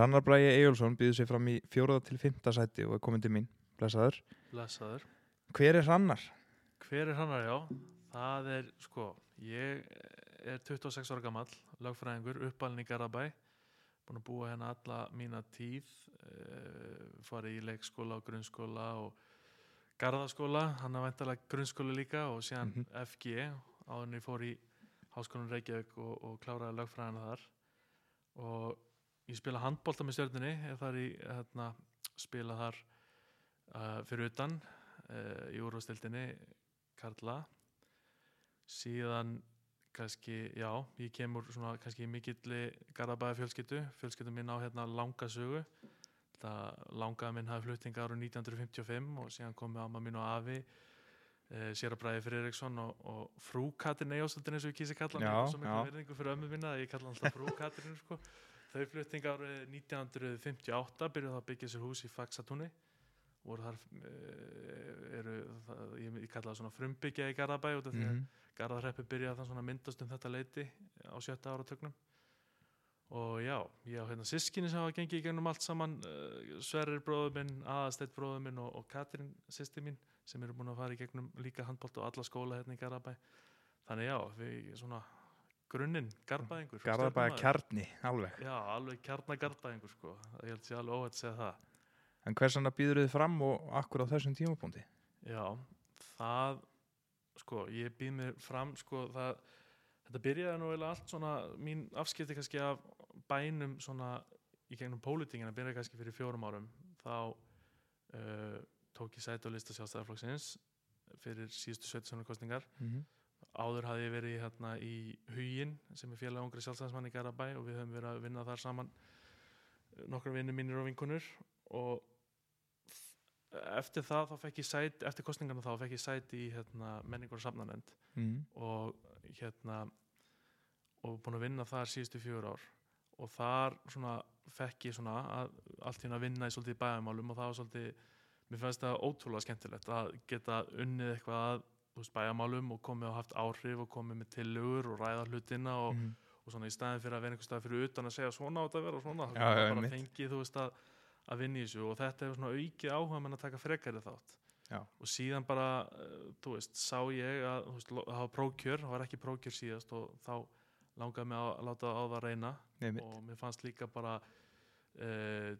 Hrannar Bræði Eyjólfsson býður sig fram í fjóraða til fymta sæti og er komin til mín, blessaður. Blessaður. Hver er Hrannar? Hver er hannar, já? Það er, sko, ég er 26 ára gammal, lagfræðingur, uppalinn í Garabæ, búin að búa hérna alla mína tíð, uh, farið í leikskóla og grunnskóla og garðaskóla, hann er væntalega grunnskóla líka og síðan Mhm. FG, áðurinn ég fór í Háskólan Reykjavík og, og kláraði lagfræðina þar og ég spila handbólta með stjörnunni, ég þar í, hérna, spila þar uh, fyrir utan uh, í úrvastildinni Karla síðan kannski, já, ég kemur svona kannski mikilli Garabæða fjölskyldu fjölskyldu mín á hérna langa sögu það langaði minn hafi fluttinga ára 1955 og síðan komi amma mín og afi eh, sér að bræði fyrir Eriksson og, og frú Katrin Eyjósaldin eins og ég kýsi kalla Já, hann miklu já. verðingu fyrir ömmu minna að ég kalla hann alltaf frú Katrin sko. Þau fluttinga ára 1958 byrjuðu það að byggja sér hús í Faxatúni. Voru þar uh, eru, það, ég, ég kalla það svona frumbyggja í Garðabæ út af því að Mhm. Garðarhreppi byrjaði það svona myndast um þetta leiti á sjötta áratögnum og já, ég á hérna sískinni sem hafa gengið í gegnum allt saman uh, Sverrir bróður minn, Aðasteitt bróður minn og, og Katrin sýsti mín sem eru búin að fara í gegnum líka handbólt og alla skóla hérna í Garðabæ. Þannig já, við svona grunninn, Garðabæðingur Garðabæða kjarni, alveg. Já, alveg kjarna Garðabæðingur sko, ég held sér alveg óhætt að segja það En hversana býður þið fram og akkur á þessum tímapunkti? Já, það sko, ég býð mér fram sko, það, þetta byrjaði nú eiginlega allt svona, mín afskipti kannski af bænum svona í gegnum pólitingina, byrjaði kannski fyrir fjórum árum þá uh, tók ég sæti á lista sjálfstæðarflokksins fyrir síðustu 17. kostningar Mm -hmm. Áður hafði ég verið hérna í Hugin sem er félag ungri sjálfstæðarsmann í Garabæ og við höfum verið að vinna þar saman nokkra vinnir mínir og vinkunur og eftir það þá fekk ég sæti eftir kostningarna þá fekk ég sæti í hérna, menningur og samnanend Mm. Og hérna og búin að vinna þar síðustu fjögur ár. Og þar svona fekk ég svona að, allt hérna að vinna í svolítið bæjarmálum og það var svolítið mér fannst það ótrúlega skemmtilegt að geta unnið eitthvað að bæjarmálum og komið og haft áhrif og komið með tillögur og ræða hlutina og, -hmm. og svona í staðin fyrir að vera einhver stað fyrir utan að segja svona á þetta að vera svona þá maður bara einmitt. fengið þú veist að, að vinna í þessu og þetta hefur svona aukið áhuga menn að taka frekari þátt Já. og síðan bara uh, þú veist, sá ég að það var prókjör, það var ekki prókjör síðast og þá langaði mig að láta á það reyna Einmitt. og mér fannst líka bara uh,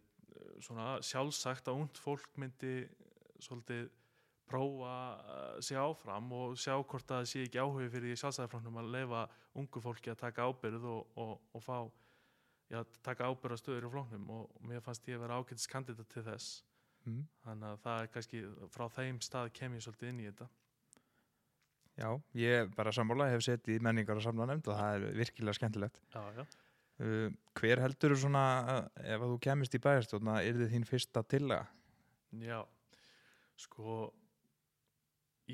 svona sjálfsagt að ungd fólk myndi svolítið prófa uh, sig áfram og sjá hvort að það sé ekki áhugi fyrir sjálfsæðarframnum að leifa ungu fólki að taka ábyrð og, og, og fá já, taka ábyrð á stöður í flóknum og mér fannst ég að vera ágætis kandidat til þess Mm. þannig að það er kannski frá þeim stað kem ég svolítið inn í þetta Já, ég bara sammála, hef setið í menningar og samlanemnd og það er virkilega skemmtilegt. já, já. Uh, hver heldur svona, uh, ef að þú kemist í bæjarstjórna, er þið þín fyrsta tillaga? Já, sko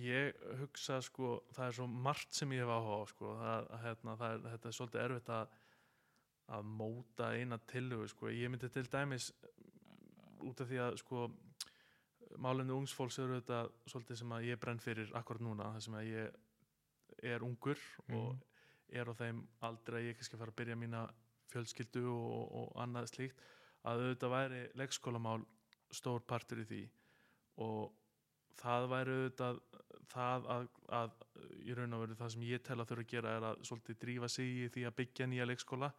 ég hugsa sko það er svo margt sem ég hef áhuga á sko. Það, hérna, það er, þetta er svolítið erfitt að að móta eina tillögu sko. Ég myndi til dæmis út af því að sko málefni ungsfólks eru þetta svolítið sem að ég brenn fyrir akkurat núna það sem að ég er ungur og er á þeim aldrei að ég kannski fara að byrja mína fjölskyldu og, og annað slíkt að auðvitað væri leikskólamál stór partur í því. Og það væri auðvitað það að, að í raun og veru það sem ég tel að þurfa að gera er að svolítið drífa sig í því að byggja nýja leikskóla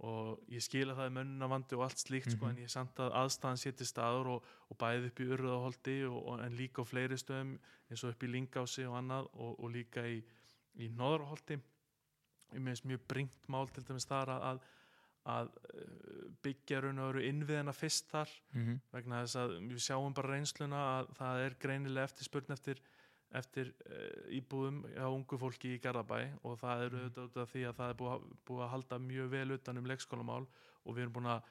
og ég skila það í mönnunavandi og allt slíkt sko, Mhm. en ég samt að aðstæðan séti staður og, og bæði upp í og, en líka á fleiri stöðum eins og upp í Lingási og annað og, og líka í, í Nóðarholti ég meðist mjög bringt mál til dæmis þar að, að, að eh, byggja raun og veru innviðina fyrst þar Mm -hmm. vegna þess að við sjáum bara reynsluna að það er greinilega eftir spurn eftir, eftir uh, íbúðum á ungu fólki í Garðabæ og það er Mhm. auðvitað því að það er búið, búið að halda mjög vel utan um leikskólamál og við erum búin að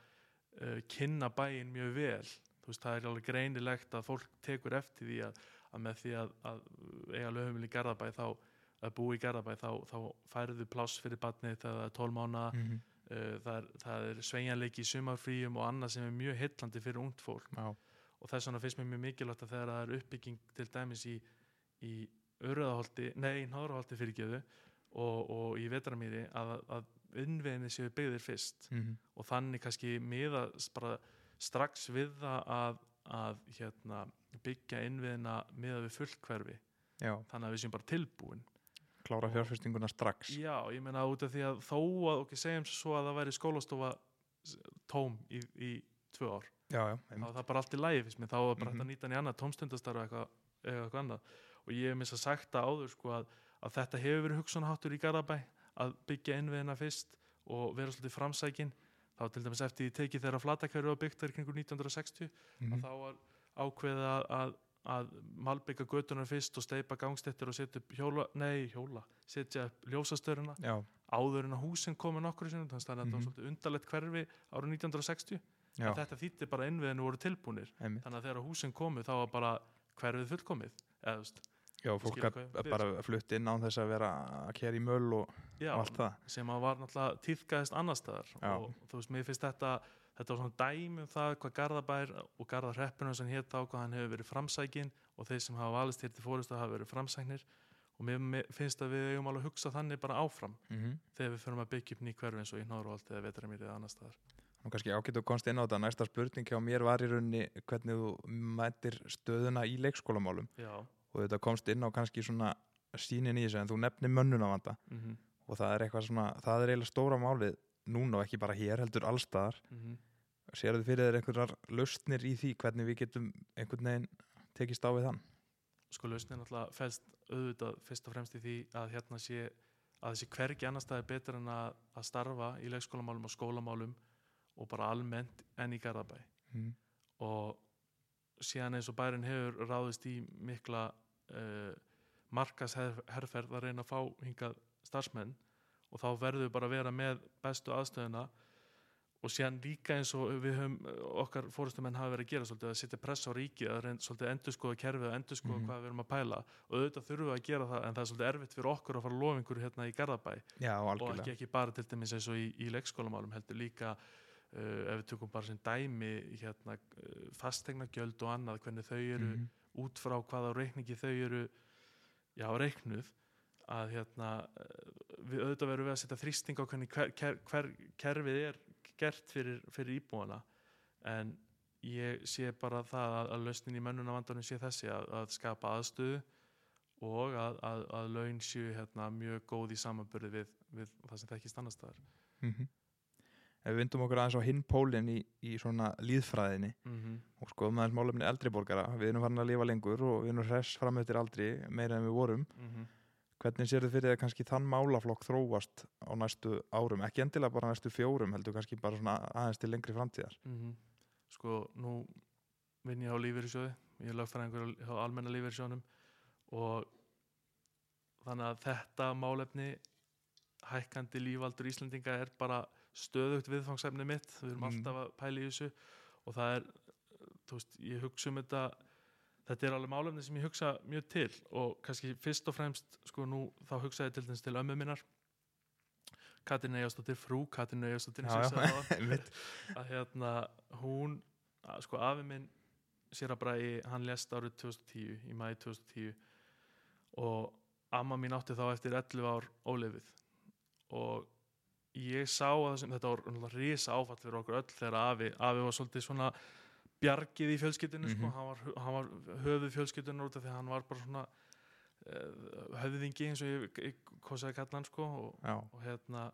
uh, kynna bæinn mjög vel þú veist það er alveg greinilegt að fólk tekur eftir því að, að með því að, að eiga lögumil í Garðabæ þá að búa í Garðabæ þá, þá færðu pláss fyrir batnið þegar það er 12 mánuða Mm -hmm. uh, það er, er sveigjanleiki í sumarfríum og annað sem er mjög heillandi fyrir ungt fólk Já, og þess vegna finnst mér mjög mikilvægt að þegar það er uppbygging til dæmis í, í Urðaholti, nei, Náðraholti fyrirgeðu og, og í Vetramýri að, að innviðinni séu byggðir fyrst. Mm og þannig kannski miða strax við það að, að hérna, byggja innviðina miða við fullkverfi já, þannig að við séum bara tilbúin. Klára fjárfestinguna strax. Já, ég meina út af því að þó að okkur segjum svo að það væri skólastofa tóm í, í tvö ár. Já, já, þá er það bara allt í lægi þá er bara hægt Mhm. að nýta hann í annað tómstundastarf eitthvað, eða eitthvað annað og ég hef missa sagt það áður sko að, að þetta hefur verið hugsunaháttur í Garabæ að byggja innviðina fyrst og vera svolítið framsækin þá til dæmis eftir því tekið þegar flatakæru var byggt þar kringur 1960 Mhm. að þá var ákveðið að, að, malbygga götunar fyrst og steipa gangstettir og setja upp hjóla, nei hjóla setja upp ljósastöruna já, áður en að húsin komu nokkru sinum þannig að þetta var Mhm. svolítið undarlegt hverfi árið 1960 já, en þetta þýtti bara innviðinu voru tilbúnir einmitt. þannig að þegar húsin komu þá var bara hverfið fullkomið eða, þú veist, já, fólk að að bara flutt inn án þess að vera að kæra í möl og, já, allt það. sem að var náttúrulega týðkaðist annar staðar Já. og þú veist, mér finnst þetta þetta var svona dæmi um það hvað Garðabær og Garðarhreppinu sem hétt á hvað hann hefur verið framsækin og þeir sem hafa valist hér til fórustu hafa verið framsæknir. Og mér finnst að við eigum alveg að hugsa þannig bara áfram mm þegar við förum að byggja upp ný hverfi eins og í Norrvolt eða Vetramirið eða annar staðar. Og kannski ágætt og komst inn á þetta. Næsta spurning hjá mér var í rauninni hvernig þú mætir stöðuna í leikskólamálum. Já, og þetta komst inn á kannski svona sínin í þessu en þú nefnir mönnunavanda mm og það er eitthvað svona, það er eiginlega stóra málið núna og ekki bara hér heldur allstaðar -hmm. Sérðu fyrir þér einhverjar lausnir í því hvernig við getum einhvern veginn tekist á við þann? sko lausnin náttúrulega fælst auðvitað fyrst og fremst í því að hérna sé að þessi hvergi annar staði betur en að, að starfa í leikskólamálum og skólamálum og bara almennt enn í Garðabæ Mm. og síðan eins og bærin hefur ráðist í mikla uh, markasherferð að reyna að fá hingað starfsmenn og þá verður bara að vera með bestu aðstöðuna og síðan líka eins og við höfum okkar fórustumenn hafa verið að gera svolítið að setja press á ríki að reyna svolítið endur skoða kerfið og endur skoða Mhm. hvað við erum að pæla og auðvitað þurfum við að gera það en það er svolítið erfitt fyrir okkur að fara lofingur hérna í Garðabæ Já, og algjörlega. ekki, ekki bara til dæmis eins og í, í leikskólamálum heldur líka ef við tökum bara sem dæmi hérna, uh, fastegnagjöld og annað hvernig þau eru Mhm. út frá hvaða reikningi þau eru já, reiknuð að hérna uh, við auðvitað verum við að setja þrýsting á hvernig hver, hver, hver kerfið er gert fyrir, fyrir íbúana. En ég sé bara það að, að lausnin í mönnunavandunum sé þessi að, að skapa aðstöðu og að, að, að laun séu hérna, mjög góð í samanburði við, við það sem þekkist annar staðar. Mm Ef við vindum okkur aðeins á hinn pólinn í, í svona líðfræðinni mm -hmm. og skoðum aðeins málefni eldri borgara, við erum farin að lifa lengur og við erum hress fram eftir aldri meira en við vorum. Hvernig sér þið fyrir það kannski þann málaflokk þróast á næstu árum? Ekki endilega bara næstu fjórum, heldur kannski bara svona aðeins til lengri framtíðar. Sko, nú vinn ég á lífeyrissjóði ég er lögfræðingur á almenna lífeyrissjóðunum og þannig að þetta málefni hækkandi lífaldur Íslendinga er bara stöðugt viðfangsefni mitt. Við erum Mm. alltaf að pæla í þessu. Og það er, þú veist, ég hugsa um þetta þetta er alveg málefni sem ég hugsa mjög til. Og kannski fyrst og fremst sko nú þá hugsa ég til þess til ömmu minnar. Katrin Eyjastóttir, frú áðan. Einmitt. að hérna hún að, sko afi minn sér að bræði hann lest árið 2010 í mæði 2010 og amma mín átti þá eftir 11 ár ólefið og ég sá að þessum, þetta var risa áfall fyrir okkur öll þegar afi, afi var svolítið svona bjargið í fjölskyldinu sko, Mhm. hann var, hann var höfuð fjölskyldinu út af því að hann var bara svona uh, höfðingi eins og ég, ég kosaði kalla hann sko og, og hérna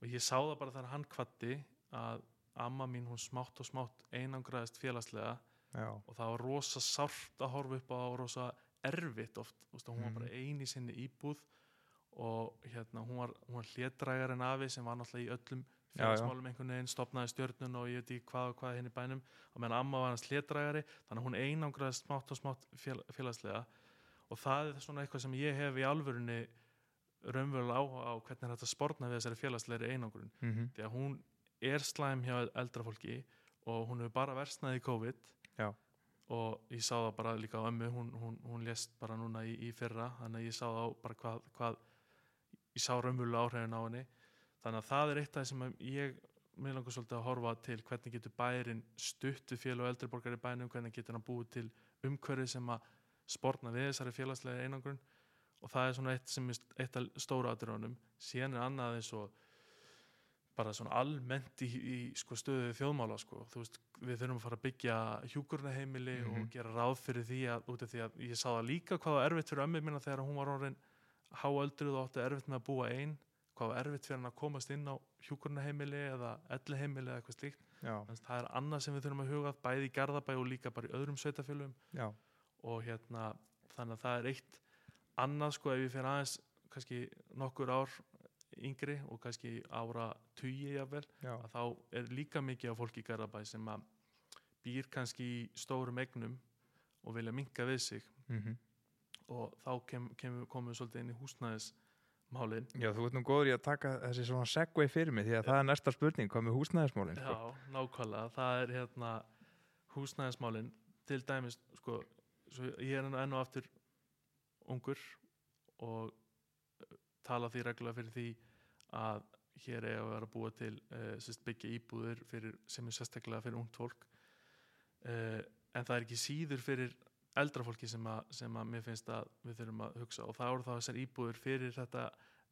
og ég sá það bara þegar hann kvatti að amma mín hún smátt og smátt einangraðist félagslega já, og það var rosa sárt að horfa upp á og rosa erfitt oft þú veist, hún var Mhm. bara ein í sinni íbúð og hérna hún var, var hlétrægar en afi sem var náttúrulega í öllum félagsmálum einhvern veginn stopnaði stjörnun og ég veit ekki hvað og hvað hinn í bænum. Og meðan amma var hans hlétrægari þannig að hún einangraðist smátt og smátt fél, félagslega. Og það er svona eitthvað sem ég hef í alvörunni raunverulega áhuga á hvernig er þetta að sporna við þessari félagslegri einangrun. Mm því að hún er slæm hjá eldra fólki og hún hefur bara versnað í COVID. Já. og ég sá það bara líka á ömmu hún, hún, hún lést bara núna í, í fyrra þannig að ég sá það á bara hvað, hvað ég sá raunverulega áhrifin á henni þannig að það er eitt af það sem ég mér langar svolítið að horfa til hvernig getur bærin stuttu félag og eldri borgar í bænum hvernig getur hann búið til umhverfi sem að sporna við þessari félagslega einangrun og það er svona eitt sem er eitt af stóra aðrjónum síðan er annað eins og bara svona almennt í, í sko, stöðu þjóðmála sko. Veist, við þurfum að fara að byggja hjúkurnaheimili Mhm. og gera ráð fyrir því að, því að ég sá það líka hvað var erfitt fyrir ömmu mína þegar hún var orðin háöldruð og átti erfitt með að búa einn hvað var erfitt fyrir hann að komast inn á hjúkurnaheimili eða elliheimili eða eitthvað slíkt. Þannig að það er annað sem við þurfum að huga bæði í Garðabæ og líka bara í öðrum sveitafjölum já, og hérna þannig að það er eitt annað sko ef ég fyrir aðeins kannski nokkur ár yngri og kannski ára tugi jafnvel já, að þá er líka mikið af fólki í Garðabæ sem að býr kannski í stórum egnum og vilja minka við sig. Mhm og þá kem, kem, komum við svolítið inn í húsnæðismálin. Já, þú ert nú góður í að taka þessi svona segway fyrir mig því að það er næsta spurning, hvað með húsnæðismálin sko? Já, nákvæmlega, það er hérna húsnæðismálin. Til dæmis, sko, svo ég er enn og aftur ungur og uh, tala því reglulega fyrir því að hér er að vera búa til uh, byggja íbúðir fyrir, sem er sérstaklega fyrir ungt fólk. Uh, en það er ekki síður fyrir eldra fólki sem að, sem að mér finnst að við þurfum að hugsa. Og það eru þá þessar íbúðir fyrir þetta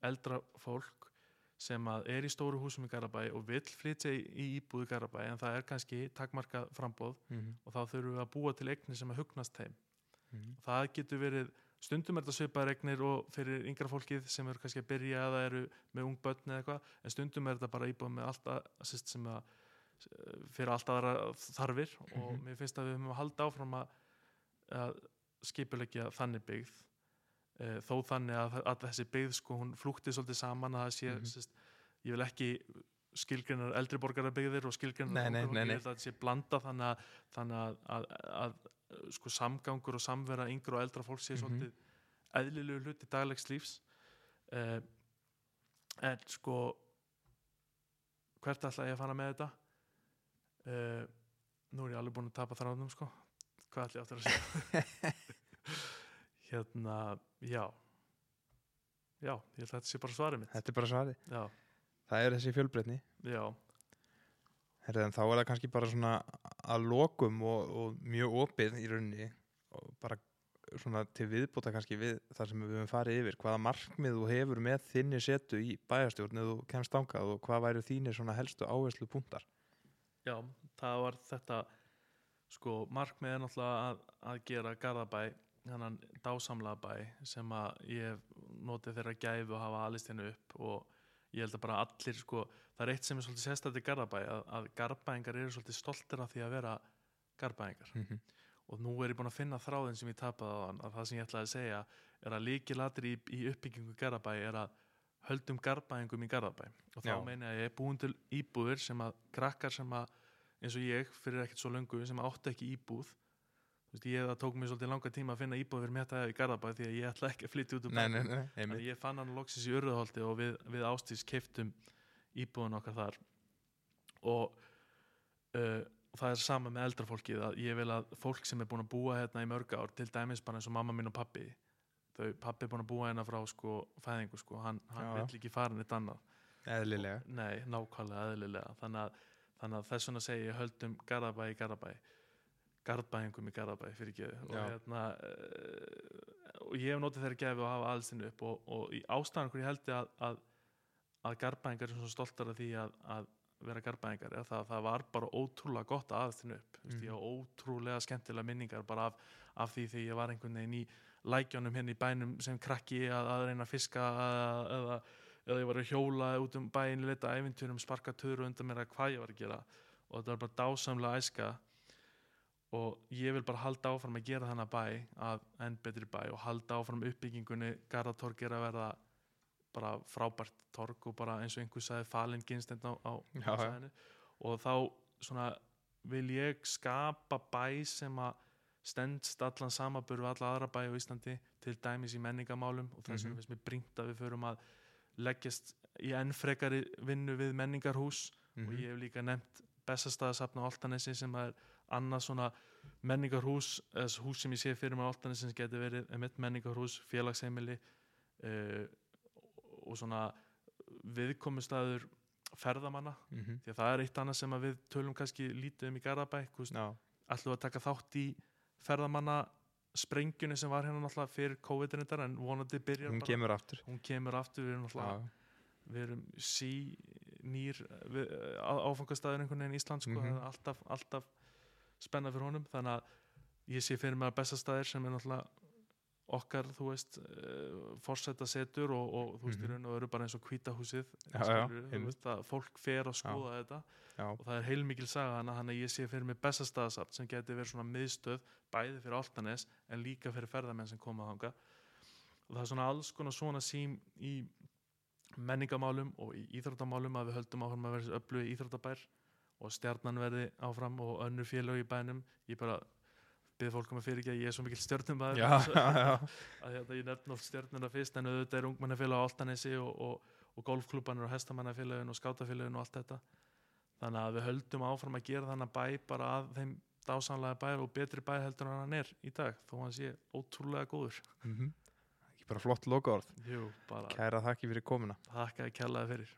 eldra fólk sem að er í stóru húsum í Garabæ og vill flytja í, í íbúð í Garabæ en það er kannski takmarkað frambóð Mhm, og þá þurfum við að búa til eignir sem að hugnast þeim. Mhm. það getur verið stundum er þetta svipaðar eignir og fyrir yngra fólkið sem eru kannski að byrja eða eru með ung börn eða eitthvað en stundum er þetta bara íbúð með allt að, sýst, sem að fyrir allt aðra þarfir. Og Mhm. mér finnst að við höfum að halda áfram að, að skipulegja þannig byggð e, þó þannig að, að þessi byggð sko hún flúkti svolítið saman að það sé Mhm. sýst, ég vil ekki skilgrinnar eldri borgara byggðir og skilgrinnar Nei, nei, ungra fólk, nei, nei. ég vil að þetta sé blanda þannig að, þannig að, að, að, sko samgangur og samvera yngra og eldra fólk sé Mhm. svolítið eðlilegu hluti daglegs lífs uh, en sko hvert ætla ég að fara með þetta uh, nú er ég alveg búin að tapa þráðnum sko hvað ætla ég áttur að segja? Hérna, já. Já, ég held að þetta sé bara svarið mitt. Þetta er bara svarið, já, það er þessi fjölbreytni. Já, Herri, en þá er það kannski bara svona að lokum og, og mjög opið í rauninni og bara svona til viðbúta kannski við það sem við höfum farið yfir hvaða markmið þú hefur með þinni setu í bæjarstjórn eða þú kemst ángað og hvað væru þínir svona helstu áherslu punktar já það var þetta sko, markmið er náttúrulega að, að gera Garðabæ hennan dásamlega bæ sem að ég hef notið þeirra gæfu að hafa alist hennu upp og ég held að bara allir sko, það er eitt sem er svolítið sérstætt í Garðabæ að, að Garðbæingar eru svolítið stoltir af því að vera Garðbæingar. Mm -hmm. og nú er ég búin að finna þráðin sem ég tapaði á hann að það sem ég ætlaði að segja er að líkilatri í, í uppbyggingu Garðabæ er að höldum Garðbæingum í Garðabæ. Og þá meina ég er búin til íbúður sem að krakkar sem að eins og ég fyrir ekkert svo löngu sem áttu ekki íbúð. Veist, ég, það tók mér svolítið langa tíma að finna íbúð fyrir mér þetta í Garðabæ því að ég ætla ekki að flytja út um Nei, nei, nei, Þannig að ég fann hann loksis í Urðaholti og við, við ástís keiftum íbúðun okkar þar. Og uh, það er sama með eldra fólkið að ég vil að fólk sem er búin að búa hérna í mörg ár til dæmis bara eins og mamma mín og pappi þau, pappi er búin að búa hérna frá sko fæðingu sko, hann, hann vill ekki fara neitt annað. Eðlilega. Nei, nákvæmlega eðlilega. Þannig að, þannig að þess vegna segi ég höldum Garðabæ í Garðabæ. Garðbæingum í Garðabæ fyrir ekki og, hérna, uh, og ég hef notið þeirra gefi og hafa aðstinu upp og, og í ástæðan hverju ég held ég að, að, að Garðbæingar er svo stoltar af því að, að vera Garðbæingar er það að það var bara ótrúlega gott að aðstinu upp. Mm. Ég á ótrúlega skemmtilega minningar bara af, af því því ég var einhvern veginn í lækjónum hérna í bænum sem krakki að, að reyna að fiska eða, eða ég var að hjóla út um bæinn í leita æfinturum, sparka töru undan mér að hvað ég var að gera og þetta var bara dásamlega æska og ég vil bara halda áfram að gera þannig bæ að enn betri bæ og halda áfram uppbyggingunni Garðatorg er að verða bara frábært torg og bara eins og einhver sagði falin ginstend á, á svæðinu. og þá svona vil ég skapa bæ sem að stendst allan samaburð við alla aðra bæ á Íslandi til dæmis í menningamálum og þess vegna Mhm. finnst mér bringt að við förum að leggjast í enn frekari vinnu við menningarhús og Mhm. ég hef líka nefnt Bessastaðasafn á Altanesi sem er annað svona menningarhús eða hús sem ég sé fyrir á Altanesi sem getur verið emitt menningarhús, félagsheimili uh, og svona viðkomustæður ferðamanna Mhm. því að það er eitt annað sem við tölum kannski lítið um í Garabæk við að taka þátt í ferðamanna sprengjunni sem var hérna náttúrulega fyrir COVID-19 en vonandi byrjar hún bara kemur aftur. hún kemur aftur, við erum náttúrulega Já, við erum sí nýr áfangastæður einhvern veginn í Ísland sko, það er alltaf, alltaf spenna fyrir honum þannig að ég sé fyrir mig að bestastæðir sem er náttúrulega okkar, þú veist uh, forseta setur og, og þú veist, í Mhm. raun og veru bara eins og hvítahúsið Já, já, skilurðu, þú einmitt. veist, að fólk fer að skoða þetta já, og það er heilmikil saga þannig að ég sé fyrir mig bestastæðasafn sem geti verið svona miðstöð bæði fyrir Altanes en líka fyrir ferðamenn sem koma þanga og það er svona alls konar svona sím í menningamálum og í íþróttamálum að við höldum áfram að vera öllu íþróttabær og stjarnan verði áfram og önnur félög í bænum ég bara byrði fólk um að fyrir ekki að ég er svo mikil stjörnum að, hérna, ég nefn oft stjörnuna fyrst en auðvitað er ungmennafélag á Altanesi og, og, og golfklúbanir og hestamannafélagin og skátafélagin og allt þetta. Þannig að við höldum áfram að gera þannig bæ bara að þeim dásanlega bæ og betri bæ heldur en hann er í dag þó hann sé ótrúlega góður. Mhm. ekki bara flott bara kæra þakki fyrir komuna. Þakka að kjallaði fyrir